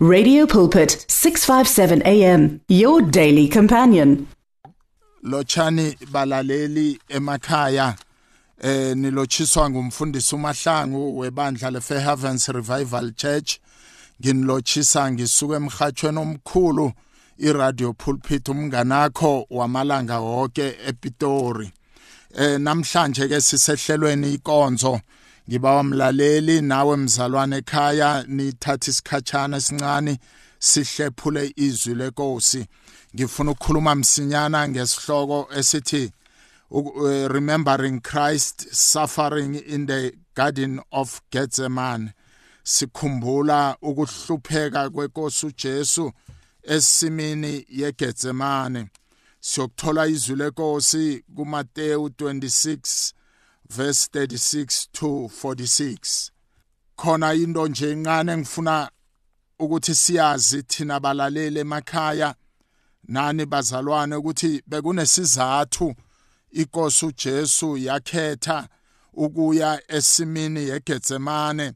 Radio Pulpit 657 AM your daily companion. Lochani balaleli emakhaya eh nilochiswa ngumfundisi uMahlangu webandla leFair Heavens Revival Church nginilochisa ngisuka emhathweni omkhulu iradio pulpit umnganakho wamalanga wonke ePitori eh namhlanje ke sisehlelweni ikonzo ngiba wamlaleli nawe mzalwane ekhaya nithatha isikhatshana esincane sihlephule izwi lenkosi. Ngifuna ukukhuluma msinyana ngesihloko esithi remembering Christ suffering in the garden of Gethsemane. Sikhumbula ukuhlupheka kwenkosi uJesu esimini yeGetsemane siyokuthola izwi lenkosi kuMateyu 26 verse 36 to 46 khona into nje encane engifuna ukuthi siyazi thina balaleli emakhaya nani bazalwane ukuthi bekunesizathu inkosi uJesu yakhetha ukuya esimini yeGetsemane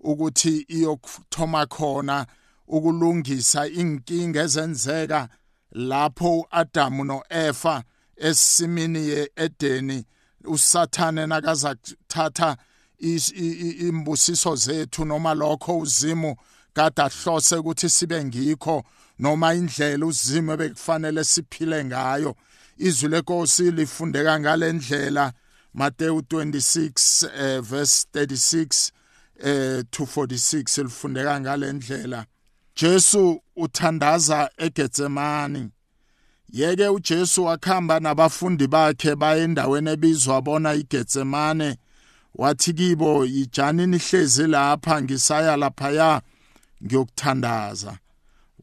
ukuthi iyokuthoma khona ukulungisa inkinga ezenzeka lapho uAdamu noEva esimini yeEdeni usathane nakaza kuthatha imbusiso zethu noma lokho uzimo kade ahlose ukuthi sibe ngikho noma indlela uzimo ebekufanele siphile ngayo. Izwi lenkosi lifundeka ngalendlela Mateyu 26 eh, verse 36 eh to 46 lifundeka ngalendlela Jesu uthandaza eGetsemani yeke uJesu wakhamba nabafundi bakhe baye endaweni ebizwa bona iGetsemane. Wathi kibo yijani nihlezi lapha ngisaya laphaya ngiyokuthandaza.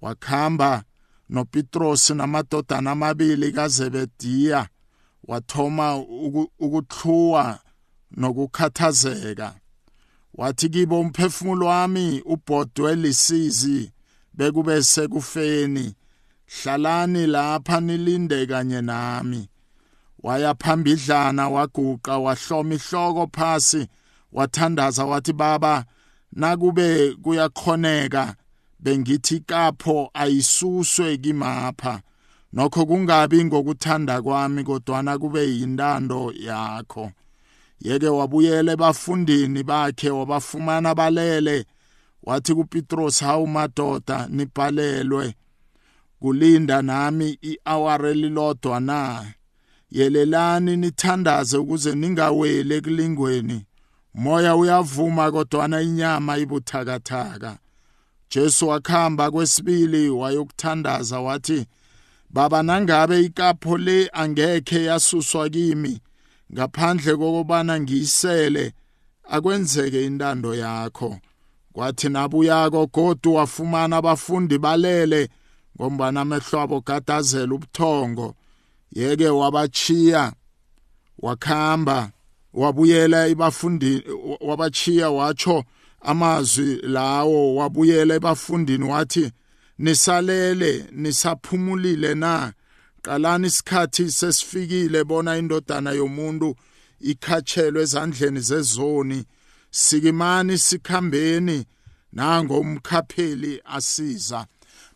Wakhamba noPetros namadodana amabili kaZebediya wathoma ukuthluwa nokukhathazeka. Wathi kibo umphefumulo wami ubhodwe lisizi bekube sekufeni. Hlalani lapha nilinde kanye nami. Waya phambidlana waguqa wahloma ihloko phasi wathandaza wathi baba nakube kuyakhoneka bengithi kapho ayisuswe kimapha. Nokho kungabi ngokuthanda kwami kodwana kube yintando yakho. Yeke wabuyela ebafundini bakhe wabafumana balele. Wathi kuPetros hawu madoda nibhalelwe. Kulinda nami i-hour elilodwa na? Yelelani nithandaze ukuze ningaweli ekulingweni. Moya uyavuma kodwana inyama ibuthakathaka. Jesu wakhamba kwesibili wayokuthandaza wathi Baba nangabe ikapho le angekhe yasuswa kimi ngaphandle kokubana ngiyisele akwenzeke intando yakho. Kwathi nabuyako godu wafumana abafundi balele ngombana amehlo abo gadazela ubuthongo. Yeke wabachiya wakhamba wabuyela ibafundi wabachiya watsho amazwi lawo wabuyela ebafundini wathi nisalele nisaphumulile na? Qalani isikhathi sesifikile bona indodana yomuntu ikhatshelwe ezandleni zezoni. Sikimani sikhambeni nango umkhapheli asiza.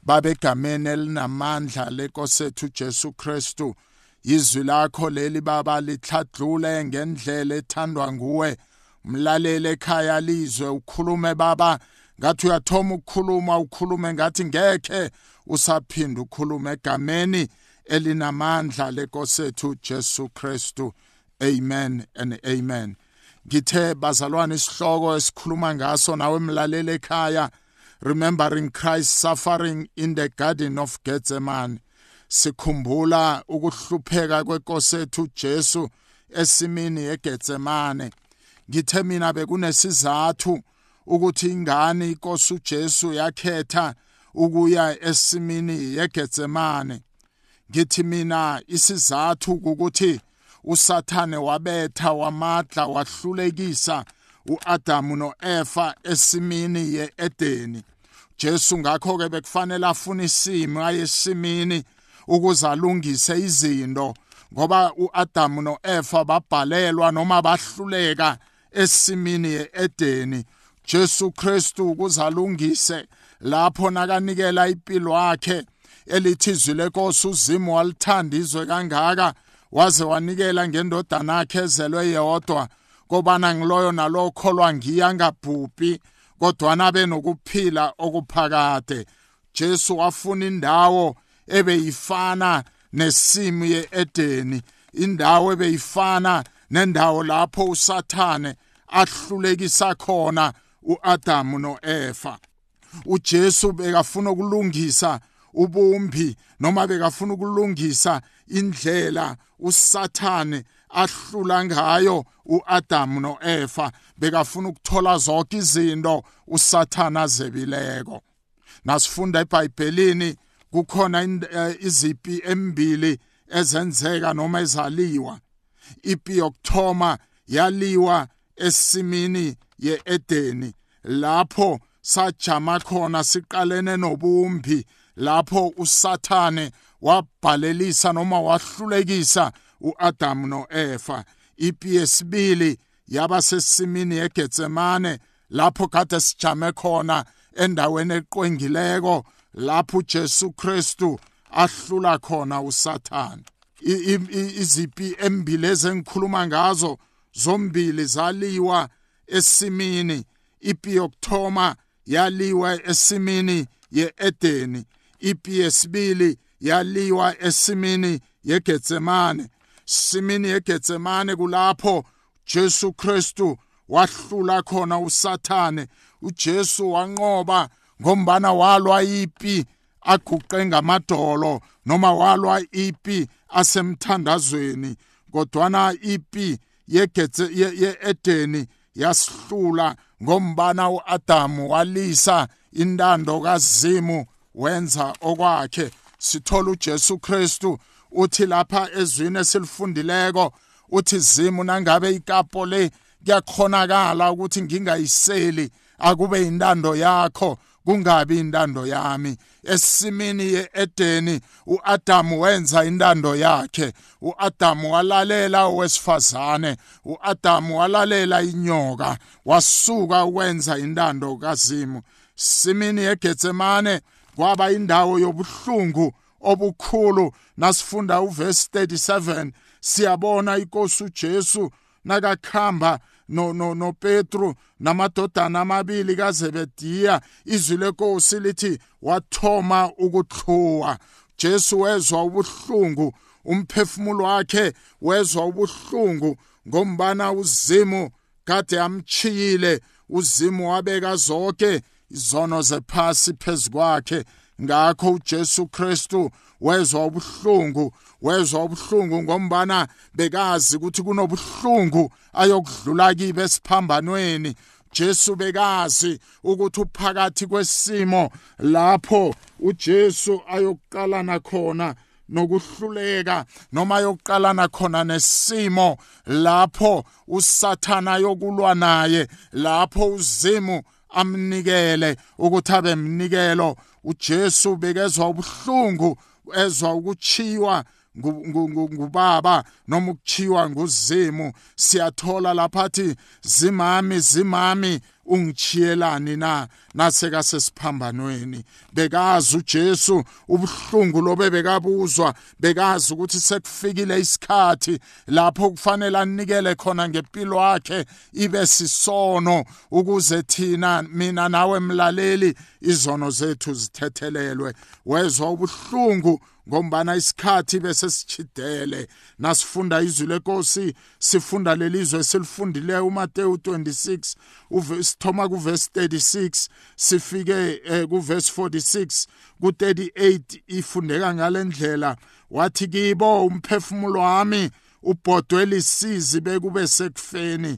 Babegameni elinamandla lenkosethu Jesu Kristu. Izwi lakho leli baba lithadlule ngendlela ethandwa nguwe. Mlalele ekhaya lizwe ukhulume baba. Ngathi uyathoma ukukhuluma ukhulume ngathi ngekhe usaphinda ukhulume egameni elinamandla lenkosethu Jesu Kristu. Amen and amen. Ngithe bazalwane isihloko esikhuluma ngaso nawe mlalele ekhaya. Remembering Christ suffering in the garden of Gethsemane sikhumbula ukuhlupheka kwenkosi ethu Jesu esimini yeGetsemane ngithe mina bekunesizathu ukuthi ingane inkosi uJesu yakhetha ukuya esimini yeGetsemane ngithi mina isizathu ukuthi usathane wabetha wamadla wahlulekisa uAdamu noEva esimini yeEdeni. Jesu ngakho ke bekufanele afune isimo ayesimini ukuze alungise izinto ngoba uAdamu noEva babhalelwa noma bahluleka esimini yeEdeni. Jesu Kristu ukuze alungise lapho nakanikela impilo yakhe elithi izwi lenkosi uzimo walithanda izwe kangaka waze wanikela ngendodana yakhe ezelwe yodwa kobana ngiloyo nalo kholwa ngiya ngabhubhi kodwa nabe nokuphila okuphakade. Jesu wafuna indawo ebeyifana nesimo yeEdeni indawo ebeyifana nendawo lapho usathane ahlulekisa khona uAdamu noEva. uJesu bekafuna ukulungisa ubumbi noma bekafuna ukulungisa indlela usathane ahlula ngayo uAdam noEva bekafuna ukuthola zonke izinto usathana azebileko nasifunda eBhayibhelini kukhona eh, izipi embili ezenzeka noma ezaliwa. Ipi yokuthoma yaliwa esimini yeEdeni lapho sajama khona siqalene nobumbi lapho usathane wabhalelisa noma wahlulekisa uAdam noEva. Yesibili yaba sesimini yeGetsemane lapho kade sijame khona endaweni eqwengileko lapho uJesu Kristu ahlula khona uSathane. Izipi embili ezengikhuluma ngazo zombili zaliwa esimini. Ipi yokthoma yaliwa esimini yeEdeni. Ipi yesibili yaliwa esimini yeGetsemane simini yeGetsemane kulapho Jesu Kristu wahlula khona usathane. uJesu wanqoba ngombana walwa ipi aguqe ngamadolo noma walwa ipi asemthandazweni kodwana ipi yegetse yeEdeni yasihlula ngombana uAdamu walisa intando kazimu wenza okwakhe. Sithola uJesu Kristu uthi lapha ezwini esilifundileko uthi zimu nangabe ikapo le kuyakhonakala ukuthi ngingayiseli akube intando yakho kungabi intando yami. Esimini yeEdeni uAdamu wenza intando yakhe. uAdamu walalela owesifazane uAdamu walalela inyoka wasuka ukwenza intando kazimu. Simini yeGetsemane kwaba indawo yobuhlungu obukhulu nasifunda uverse 37 siyabona inkosi uJesu nakakhamba no no no Petru namadodana amabili kaZebediya. Izwi lenkosi lithi wathoma ukuthluwa Jesu wezwa ubuhlungu umphefumulo wakhe wezwa ubuhlungu ngombana uzimu kade amchiyile uzimu wabeka zonke izono zephasi phezukwakhe ngakho uJesu Kristu wezwa ubuhlungu wezwa ubuhlungu ngombana bekazi ukuthi kunobuhlungu ayokudlula kibe esiphambanweni. Jesu bekazi ukuthi uphakathi kwesimo lapho uJesu ayokuqalana khona nokuhluleka noma yokuqalana khona nesimo lapho usathana yokulwa naye lapho uzimu amnikele ukuthi abe mnikelo uJesu bekezwa ubuhlungu ezwa ukuchiwa ngubaba noma ukuchiwa nguzimu. Siyathola laphathi zimami zimami ungichiyelani na naseka sesiphambanweni. Bekazi uJesu ubuhlungu lobe bekabuzwa bekazi ukuthi sekufikile isikhathi lapho kufanele anikele khona ngempilo yakhe ibe sisono ukuze thina mina nawe mlaleli izono zethu zithethelelwe. Wezwa ubuhlungu ngombana isikhathi bese sichidele nasifunda izwi lenkosi sifunda lelizwe silifundileyo uMateyu 26 uvesithoma kuverse 36 sifike kuverse 46 ku38 ifundeka ngalendlela wathi kibo umphefumulo wami ubhodwe lisizi bekube sekufeni.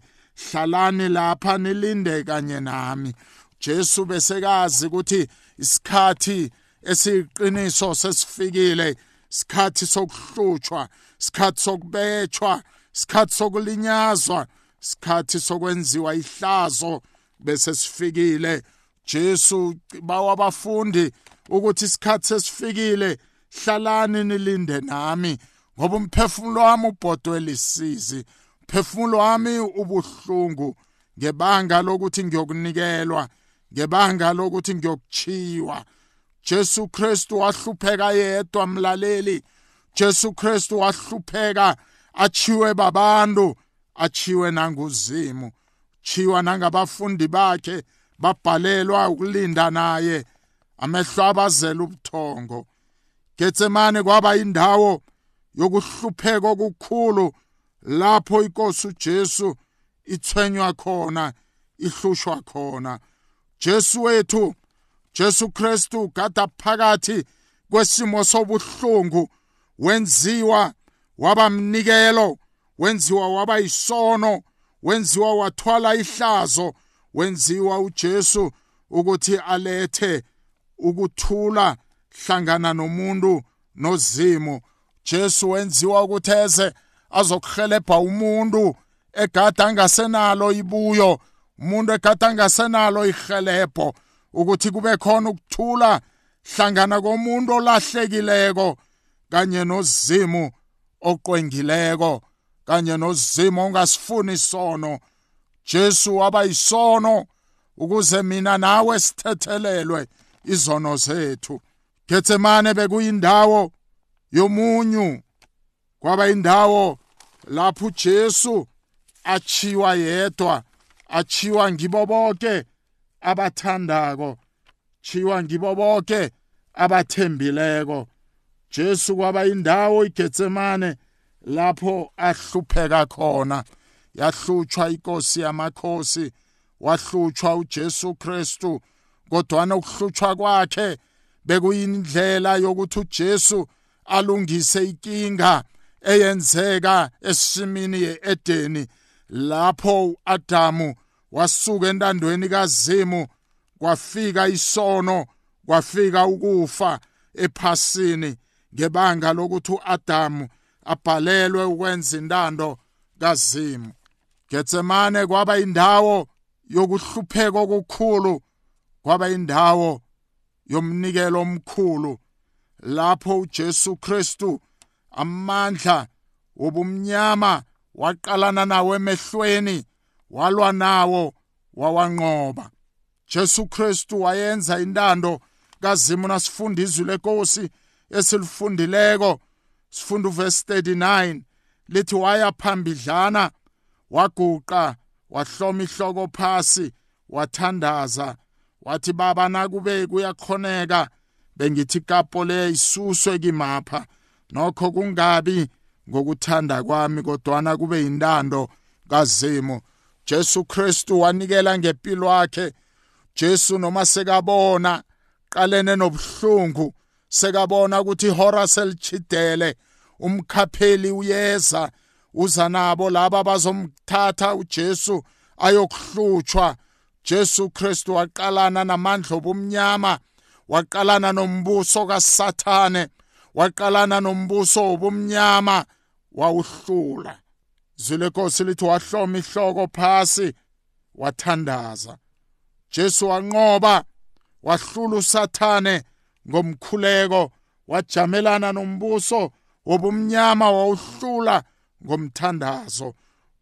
Hlalani lapha nilinde kanye nami. Jesu besekazi ukuthi isikhathi esiqiniso sesifikile sikhathi sokuhlutshwa sikhathi sokubetshwa sikhathi sokulinyazwa sikhathi sokwenziwa ihlazo bese sifikile. Jesu bawabafundi ukuthi isikhathi sesifikile hlalani nilinde nami ngoba umphefumulo wami ubhodwe lisizi umphefumulo wami ubuhlungu ngebanga lokuthi ngiyokunikelwa ngebanga lokuthi ngiyokuchiwa Jesu Kristu wahlupheka yedwa mlaleli. Jesu Kristu wahlupheka achiwe babantu achiwe nanguzimu chiwa nangabafundi bakhe babhalelwa ukulinda naye. Amehlo abazela ubuthongo. Getsemane kwaba indawo yokuhlupheka okukhulu lapho inkosi uJesu ithwenywa khona ihlushwa khona. Jesu wethu Jesu Kristu gada phakathi kwesimo sobuhlungu wenziwa wabamnikelo wenziwa waba isono wenziwa wathwala ihlazo wenziwa uJesu ukuthi alethe ukuthula hlangana nomuntu nozimo. Jesu wenziwa ukuthi eze azokuhelebha umuntu egada angasenalo ibuyo umuntu egada angasenalo ihelebho ukuthi kube khona ukuthula hlangana komuntu olahlekileko kanye nozimu oqwengileko kanye nozimo ongasifuni isono. Jesu waba isono ukuze mina nawe sithethelelwe izono zethu. Getsemane bekuyindawo yomunyu kwaba indawo lapho uJesu achiwa yedwa achiwa ngibo bonke abathandako chiwa ngibo bonke abathembileko Jesu kwaba indawo iGetsemane lapho ahlupheka khona. Yahlutshwa inkosi yamakhosi wahlutshwa uJesu Kristu kodwa ukuhlutshwa kwakhe bekuyindlela yokuthi uJesu alungise inkinga eyenzeka esimini yeEdeni lapho uAdamu wasuka entandweni kaZimu kwafika isono kwafika ukufa ephasini ngebanga lokuthi uAdamu abhalelwe ukwenza intando kaZimu. Getsemane kwaba indawo yokuhlupheka okukhulu kwaba indawo yomnikelo omkhulu lapho uJesu Kristu amandla wobumnyama waqalana nawo emehlweni walwa nawo wawanqoba. Jesu Kristu wayenza intando kazimu nasifunda izwi lenkosi esilifundileko. Sifunda uverse 39 lithi waya phambidlana waguqa wahloma ihloko phasi wathandaza. Wathi baba nakube kuyakhoneka bengithi kapo le isuswe kimapha. Nokho kungabi ngokuthanda kwami kodwana kube yintando kazimo Jesu Kristu wanikela ngempilo yakhe. Jesu noma sekabona qalene nobuhlungu sekabona ukuthi ihora selichidele umkhapheli uyeza uza nabo laba bazomthatha uJesu ayokuhlutshwa. Jesu Kristu waqalana namandla obumnyama waqalana nombuso kaSathane waqalana nombuso obumnyama wawuhlula. Zile nkosi lithi wahloma ihloko phasi wathandaza. Jesu wanqoba wahlula uSathane ngomkhuleko wajamelana nombuso wobumnyama wawuhlula ngomthandazo.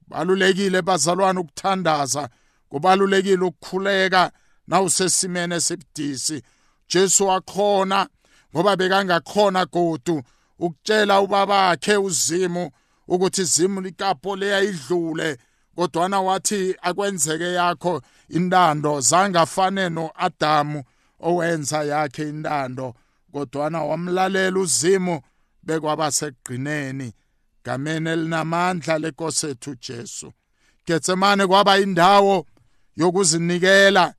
Balulekile bazalwane ukuthandaza kubalulekile ukukhuleka nawusesimene esibudisi Jesu wakhona ngoba bekangakhona godu ukutshela ubabakhe uzimu ukuthi izimu likapo leyayidlule kodwana wathi akwenzeke yakho intando zangafane noAdamu owenza yakhe intando kodwana wamlalela uzimu bekwaba segqineni gameni elinamandla lenkosi ethu Jesu. Getsemane kwaba indawo yokuzinikela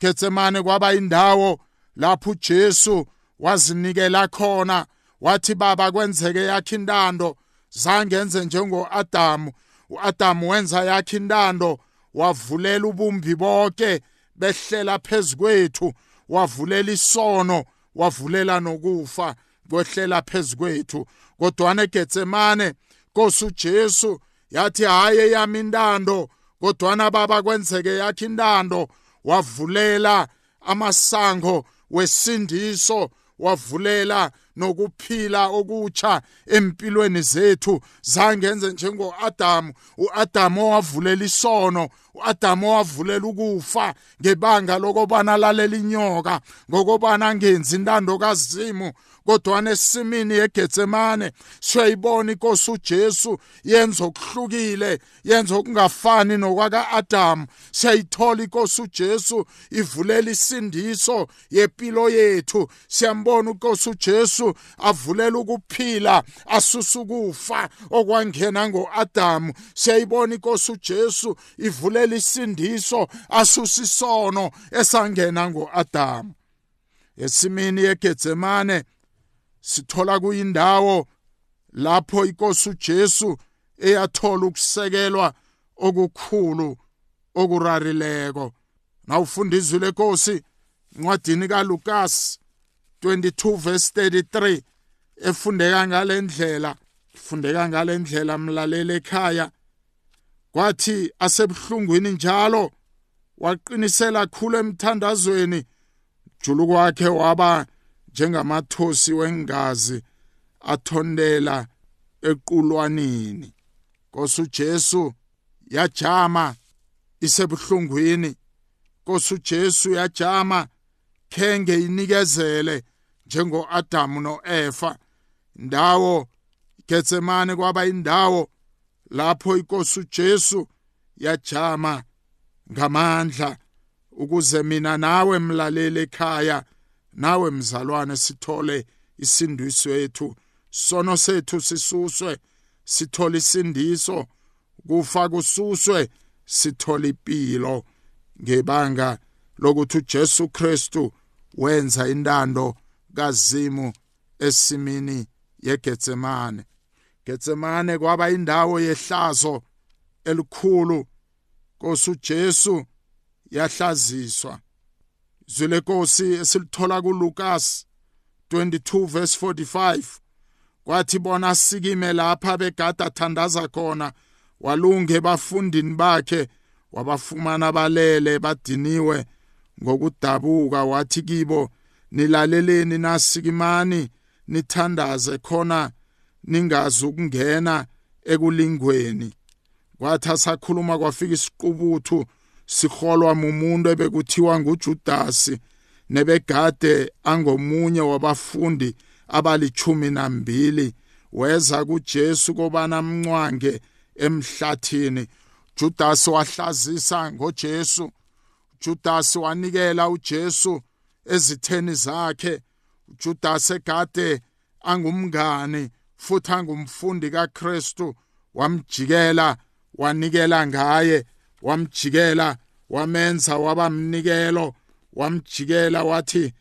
Getsemane kwaba indawo lapho uJesu wazinikela khona wathi baba kwenzeke yakhe intando. Zangenze njengoAdamu uAdamu wenza yakhe intando wavulela ubumbi bonke behlela phezukwethu wavulela isono wavulela nokufa kwehlela phezukwethu kodwa eGetsemane Nkosi uJesu yathi hayi yami intando. Kodwana baba kwenzeke yakhe intando wavulela amasango wesindiso wavulela nokuphila okutsha empilweni zethu. Zangenze njengo-Adamu. u-Adamu owavulela isono uAdam wavulela ukufa ngebanga lokubana lalela inyoka ngokubana angenzi intando kazimu. Kodwa nesimini yegetsemane siyayibona inkosi uJesu yenza okuhlukile yenza okungafani nokwaka-Adam siyayithola inkosi uJesu ivulela isindiso yempilo yethu. Siyambona inkosi uJesu avulela ukuphila asusa ukufa okwangena ngo-Adam siyayibona inkosi uJesu ivulela isindiso asusa isono esangena ngo-Adam esimini yegetsemane sithola kuyindawo lapho inkosi uJesu eyathola ukusekelwa okukhulu okurarileko. Nawufunda izwi lenkosi ncwadini kaLukas 22 verse 33 efundeka ngalendlela ifundeka ngalendlela mlaleli ekhaya kwathi asebuhlungwini njalo waqinisela khulu emthandazweni julu kwakhe waba njengamathosi wengazi athondela equlwanini. Nkosi uJesu yajama isebuhlungwini. Nkosi uJesu yajama khenge inikezele njengoAdam noEva. Ndawo Getsemane kwaba indawo lapho inkosi uJesu yajama ngamandla. Ukuze mina nawe mlaleli ekhaya nawe mzalwane sithole isindiso yethu. Sono sethu sisuswe sithole isindiso. Kufa kususwe sithole impilo. Ngebanga lokuthi uJesu Kristu wenza intando kazimu esimini yeGetsemane Getsemane kwaba indawo yehlazo elikhulu Nkosi uJesu yahlaziswa. Izwi lenkosi esilithola kuLukas 22 verse 45 kwathi bona sikime lapha begada thandaza khona walunge bafundini bakhe wabafumana balele badiniwe ngokudabuka. Wathi kibo nilaleleni nasikimani nithandaze khona ningazi ukungena ekulingweni. Kwathi asakhuluma kwafika isiqubuthu siholwa mumuntu ebekuthiwa nguJudasi nebegade angomunye wabafundi abalichumi nambili weza kuJesu kobana mncwange emhlathini. Judas wahlazisa ngoJesu. Judas wanikela uJesu ezitheni zakhe. Judas egade angumngani futhi angumfundi kaKristu wamjikela wanikela ngaye. Wamjikela wamenza wabamnikelo wamjikela wathi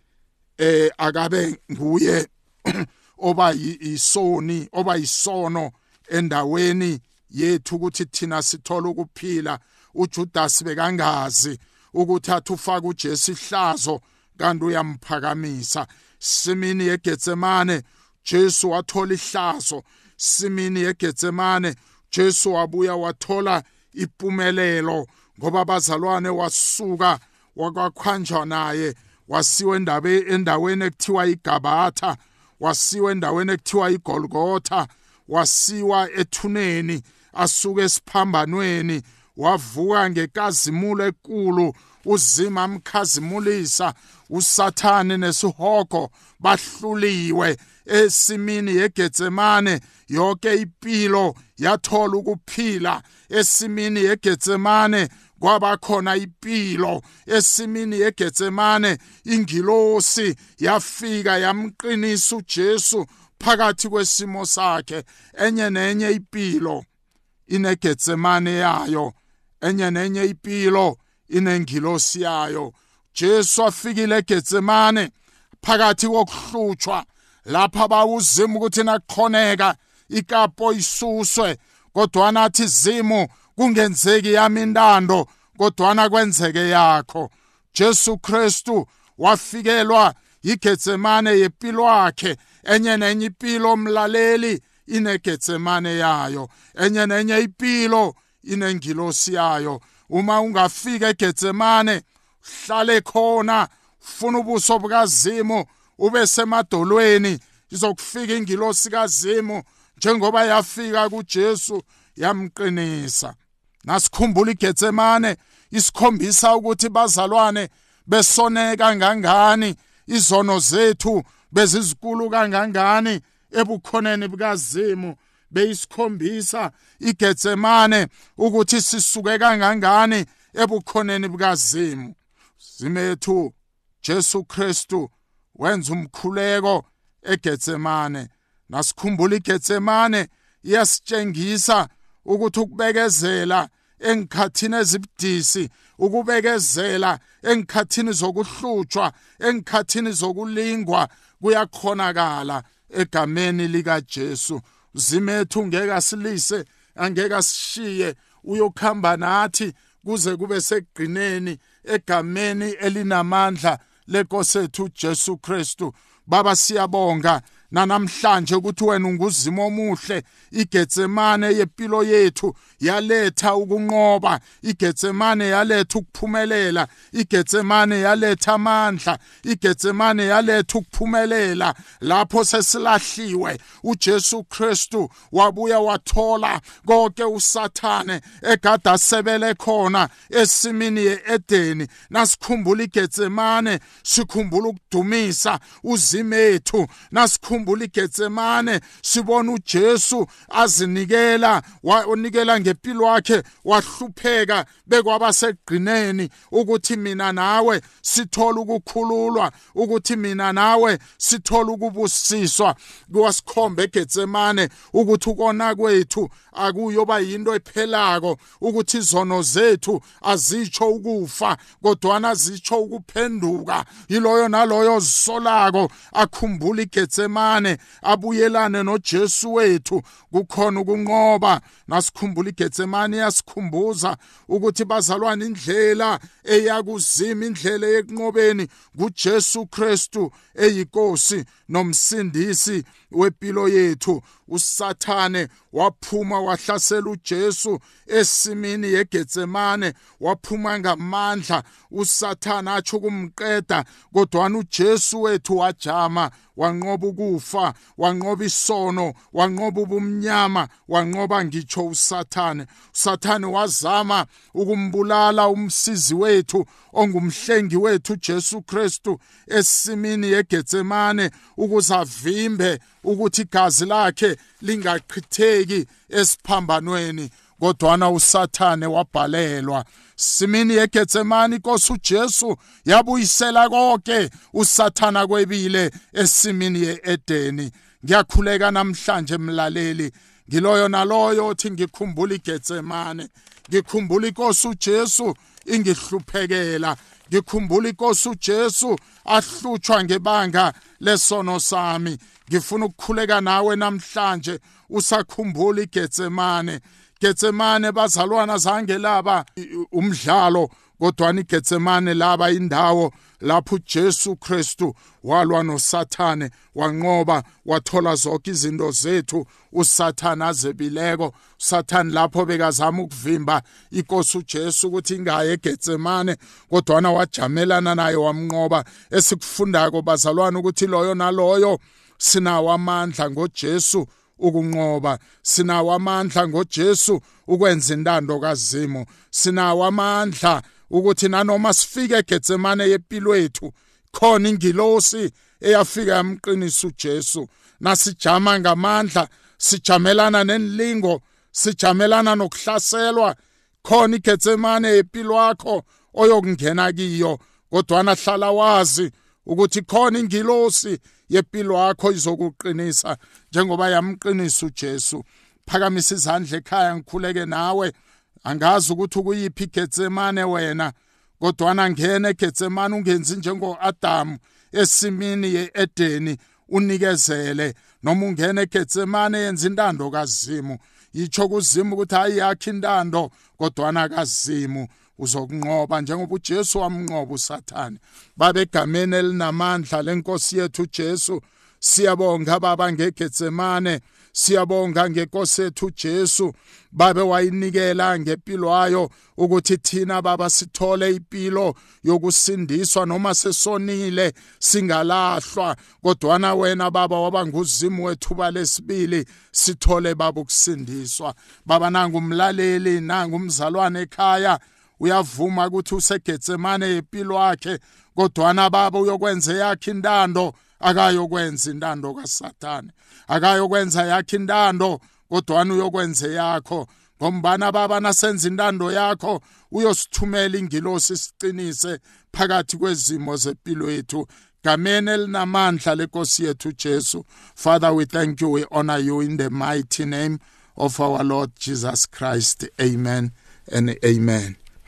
eh akabe nguye oba isoni oba isono endaweni yethu ukuthi thina sithola ukuphila uJudas bekangazi ukuthi athi ufaka uJesu ihlazo kanti uyamphakamisa. Simini yegetsemane Jesu wathola ihlazo. Simini yegetsemane Jesu wabuya wathola impumelelo ngoba abazalwane wasuka wakwakhwanjwa naye wasiwa endawe endaweni ekuthiwa iGabatha wasiwa endaweni ekuthiwa iGolgotha wasiwa ethuneni asuka esiphambanweni wavuka ngekazimulo ekulu uzima amkhazimulisa usathane nesihogo bahluliwe esimini yegetsemane yonke impilo yathola ukuphila esimini yegetsemane kwaba khona impilo esimini yegetsemane ingilosi yafika yamqinisa uJesu phakathi kwesimo sakhe. Enye nenye impilo inegetsemane yayo. Enye nenye impilo inengilosi yayo. Jesu afikile egetsemane phakathi kokuhlutshwa lapha bawuzima ukuthi naqhoneka ikapo isuswe kodwa nathi zimu kungenzeki yami intando kodwana kwenzeke yakho. Jesu Kristu wafikelwa yigetsemane yempilo yakhe enye nenye impilo mlaleli inegetsemane yayo enye nenye impilo inengilosi yayo. Uma ungafika egetsemane hlale khona funa ubuso bukazimu ube semadolweni izokufika ingilosi kazimu njengoba yafika kuJesu yamqinisa. Nasikhumbula iGetsemane isikhombisa ukuthi bazalwane besone kangangani izono zethu bezizikulu kangangani ebukhoneni bukazimu. Beyisikhombisa iGetsemane ukuthi sisuke kangangani ebukhoneni bukazimu. Zimethu Jesu Kristu wenza umkhuleko eGetsemane nasikhumbula iGetsemane iyasitshengisa ukuthi ukubekezela engikhathini ezibudisi ukubekezela engikhathini zokuhlutshwa engikhathini zokulingwa kuyakhonakala egameni lika Jesu zimethu ngeke asilise angeke asishiye uyokhamba nathi kuze kube segqineni egameni elinamandla lenkosi ethu Jesu Kristu. Baba siyabonga. Nanamhlanje ukuthi wena unguzimo omuhle igetsemane yempilo yethu yaletha ukunqoba igetsemane yaletha ukuphumelela igetsemane yaletha amandla igetsemane yaletha ukuphumelela. Lapho sesilahliwe uJesu Kristu wabuya wathola konke usathane egada sebele khona esimini yeEdeni. Nasikhumbula igetsemane sikhumbula ukudumisa uzimethu nasikhumbula igetsemane sibona uJesu azinikela wanikela ngempilo yakhe wahlupheka bekwaba segqineni ukuthi mina nawe sithola ukukhululwa ukuthi mina nawe sithola ukubusiswa kwasikhombe eGetsemane ukuthi ukona kwethu akuyoba yinto ephelako ukuthi izono zethu azitsho ukufa kodwana zitsho ukuphenduka. Yiloyo naloyo zisolako akhumbula iGetsemane. Abuyelane noJesu wethu. Kukhona ukunqoba. Nasikhumbula iGetsemane yasikhumbuza ukuthi bazalwana indlela eyakuzima indlela yekunqobeni kuJesu Kristu eyinkosi nomsindisi wempilo yethu. Usathane waphuma wahlasela uJesu esimini yeGetsemane waphuma ngamandla. Usathana athi ukumqeda kodwa uJesu wethu wajama wanqoba ukufa wanqoba isono wanqoba ubumnyama wanqoba ngitsho usathane. Usathane wazama ukumbulala umsizi wethu ongumhlengi wethu uJesu Kristu esimini yeGetsemane ukuze avimbe ukuthi igazi lakhe lingaqhitheki esiphambanweni kodwana usathane wabhalelwa. Simini yegetsemani inkosi ujesu yabuyisela konke. Usathana kwebile esimini ye-edeni. Ngiyakhuleka namhlanje mlaleli. Ngiloyo naloyo othi ngikhumbula igetsemane ngikhumbula inkosi ujesu ingihluphekela. Ngikhumbula inkosi ujesu ahlutshwa ngebanga lesono sami. Ngifuna ukukhuleka nawe namhlanje. Usakhumbula igetsemane getsemane bazalwana zange laba umdlalo kodwa igetsemane laba indawo lapho uJesu Kristu walwa noSathane wanqoba wathola zonke izinto zethu uSathane azebileko. uSathane lapho bekazama ukuvimba inkosi uJesu ukuthi ingaye eGetsemane kodwa wajamelana naye wamnqoba. Esikufundako bazalwana ukuthi loyo naloyo sinawo amandla ngoJesu. Ukunqoba. Sinawo amandla ngoJesu ukwenza intando kaZimo sinawo amandla ukuthi nanoma sifike eGetsemane yempilo yethu khona ingilosi eyafika yamqinisa uJesu. Nasijama ngamandla sijamelana nenilingo sijamelana nokuhlaselwa khona iGetsemane yempilo yakho oyokungena kiyo kodwa nahlala wazi ukuthi khona ingilosi yempilo yakho izokuqinisa njengoba yamqinisa uJesu. Phakamisa izandla ekhaya ngikhuleke nawe. Angazi ukuthi ukuyiphi iGetsemane wena kodwana ngena eGetsemane ungenzi njengo-Adamu esimini ye-Edeni unikezele. Noma ungena eGetsemane yenza intando kazimu yitsho kuzimu ukuthi hayi yakhe intando kodwana kazimu uzokunqoba njengoba uJesu wamnqoba uSathane. Babegameni elinamandla lenkosi yethu uJesu. Siyabonga baba ngegetsemane siyabonga ngenkosi yethu Jesu babe wayinikela ngempilo yayo ukuthi thina baba sithole impilo yokusindiswa noma sesonile singalahlwa. Kodwana wena baba waba nguzimu wethuba lesibili sithole baba ukusindiswa. Baba nangu umlaleli nangu umzalwane ekhaya. Uyavuma ukuthi usegetsemane yempilo yakhe kodwana baba uyokwenza yakhe intando akayokwenza intando kaSathane akayokwenza yakhe intando kodwana uyokwenza yakho. Ngombana baba nasenza intando yakho uyosithumela ingilosi siqinise phakathi kwezimo zempilo yethu. Gameni elinamandla lenkosi yethu Jesu father we thank you we honor you in the mighty name of our lord jesus christ. Amen and amen.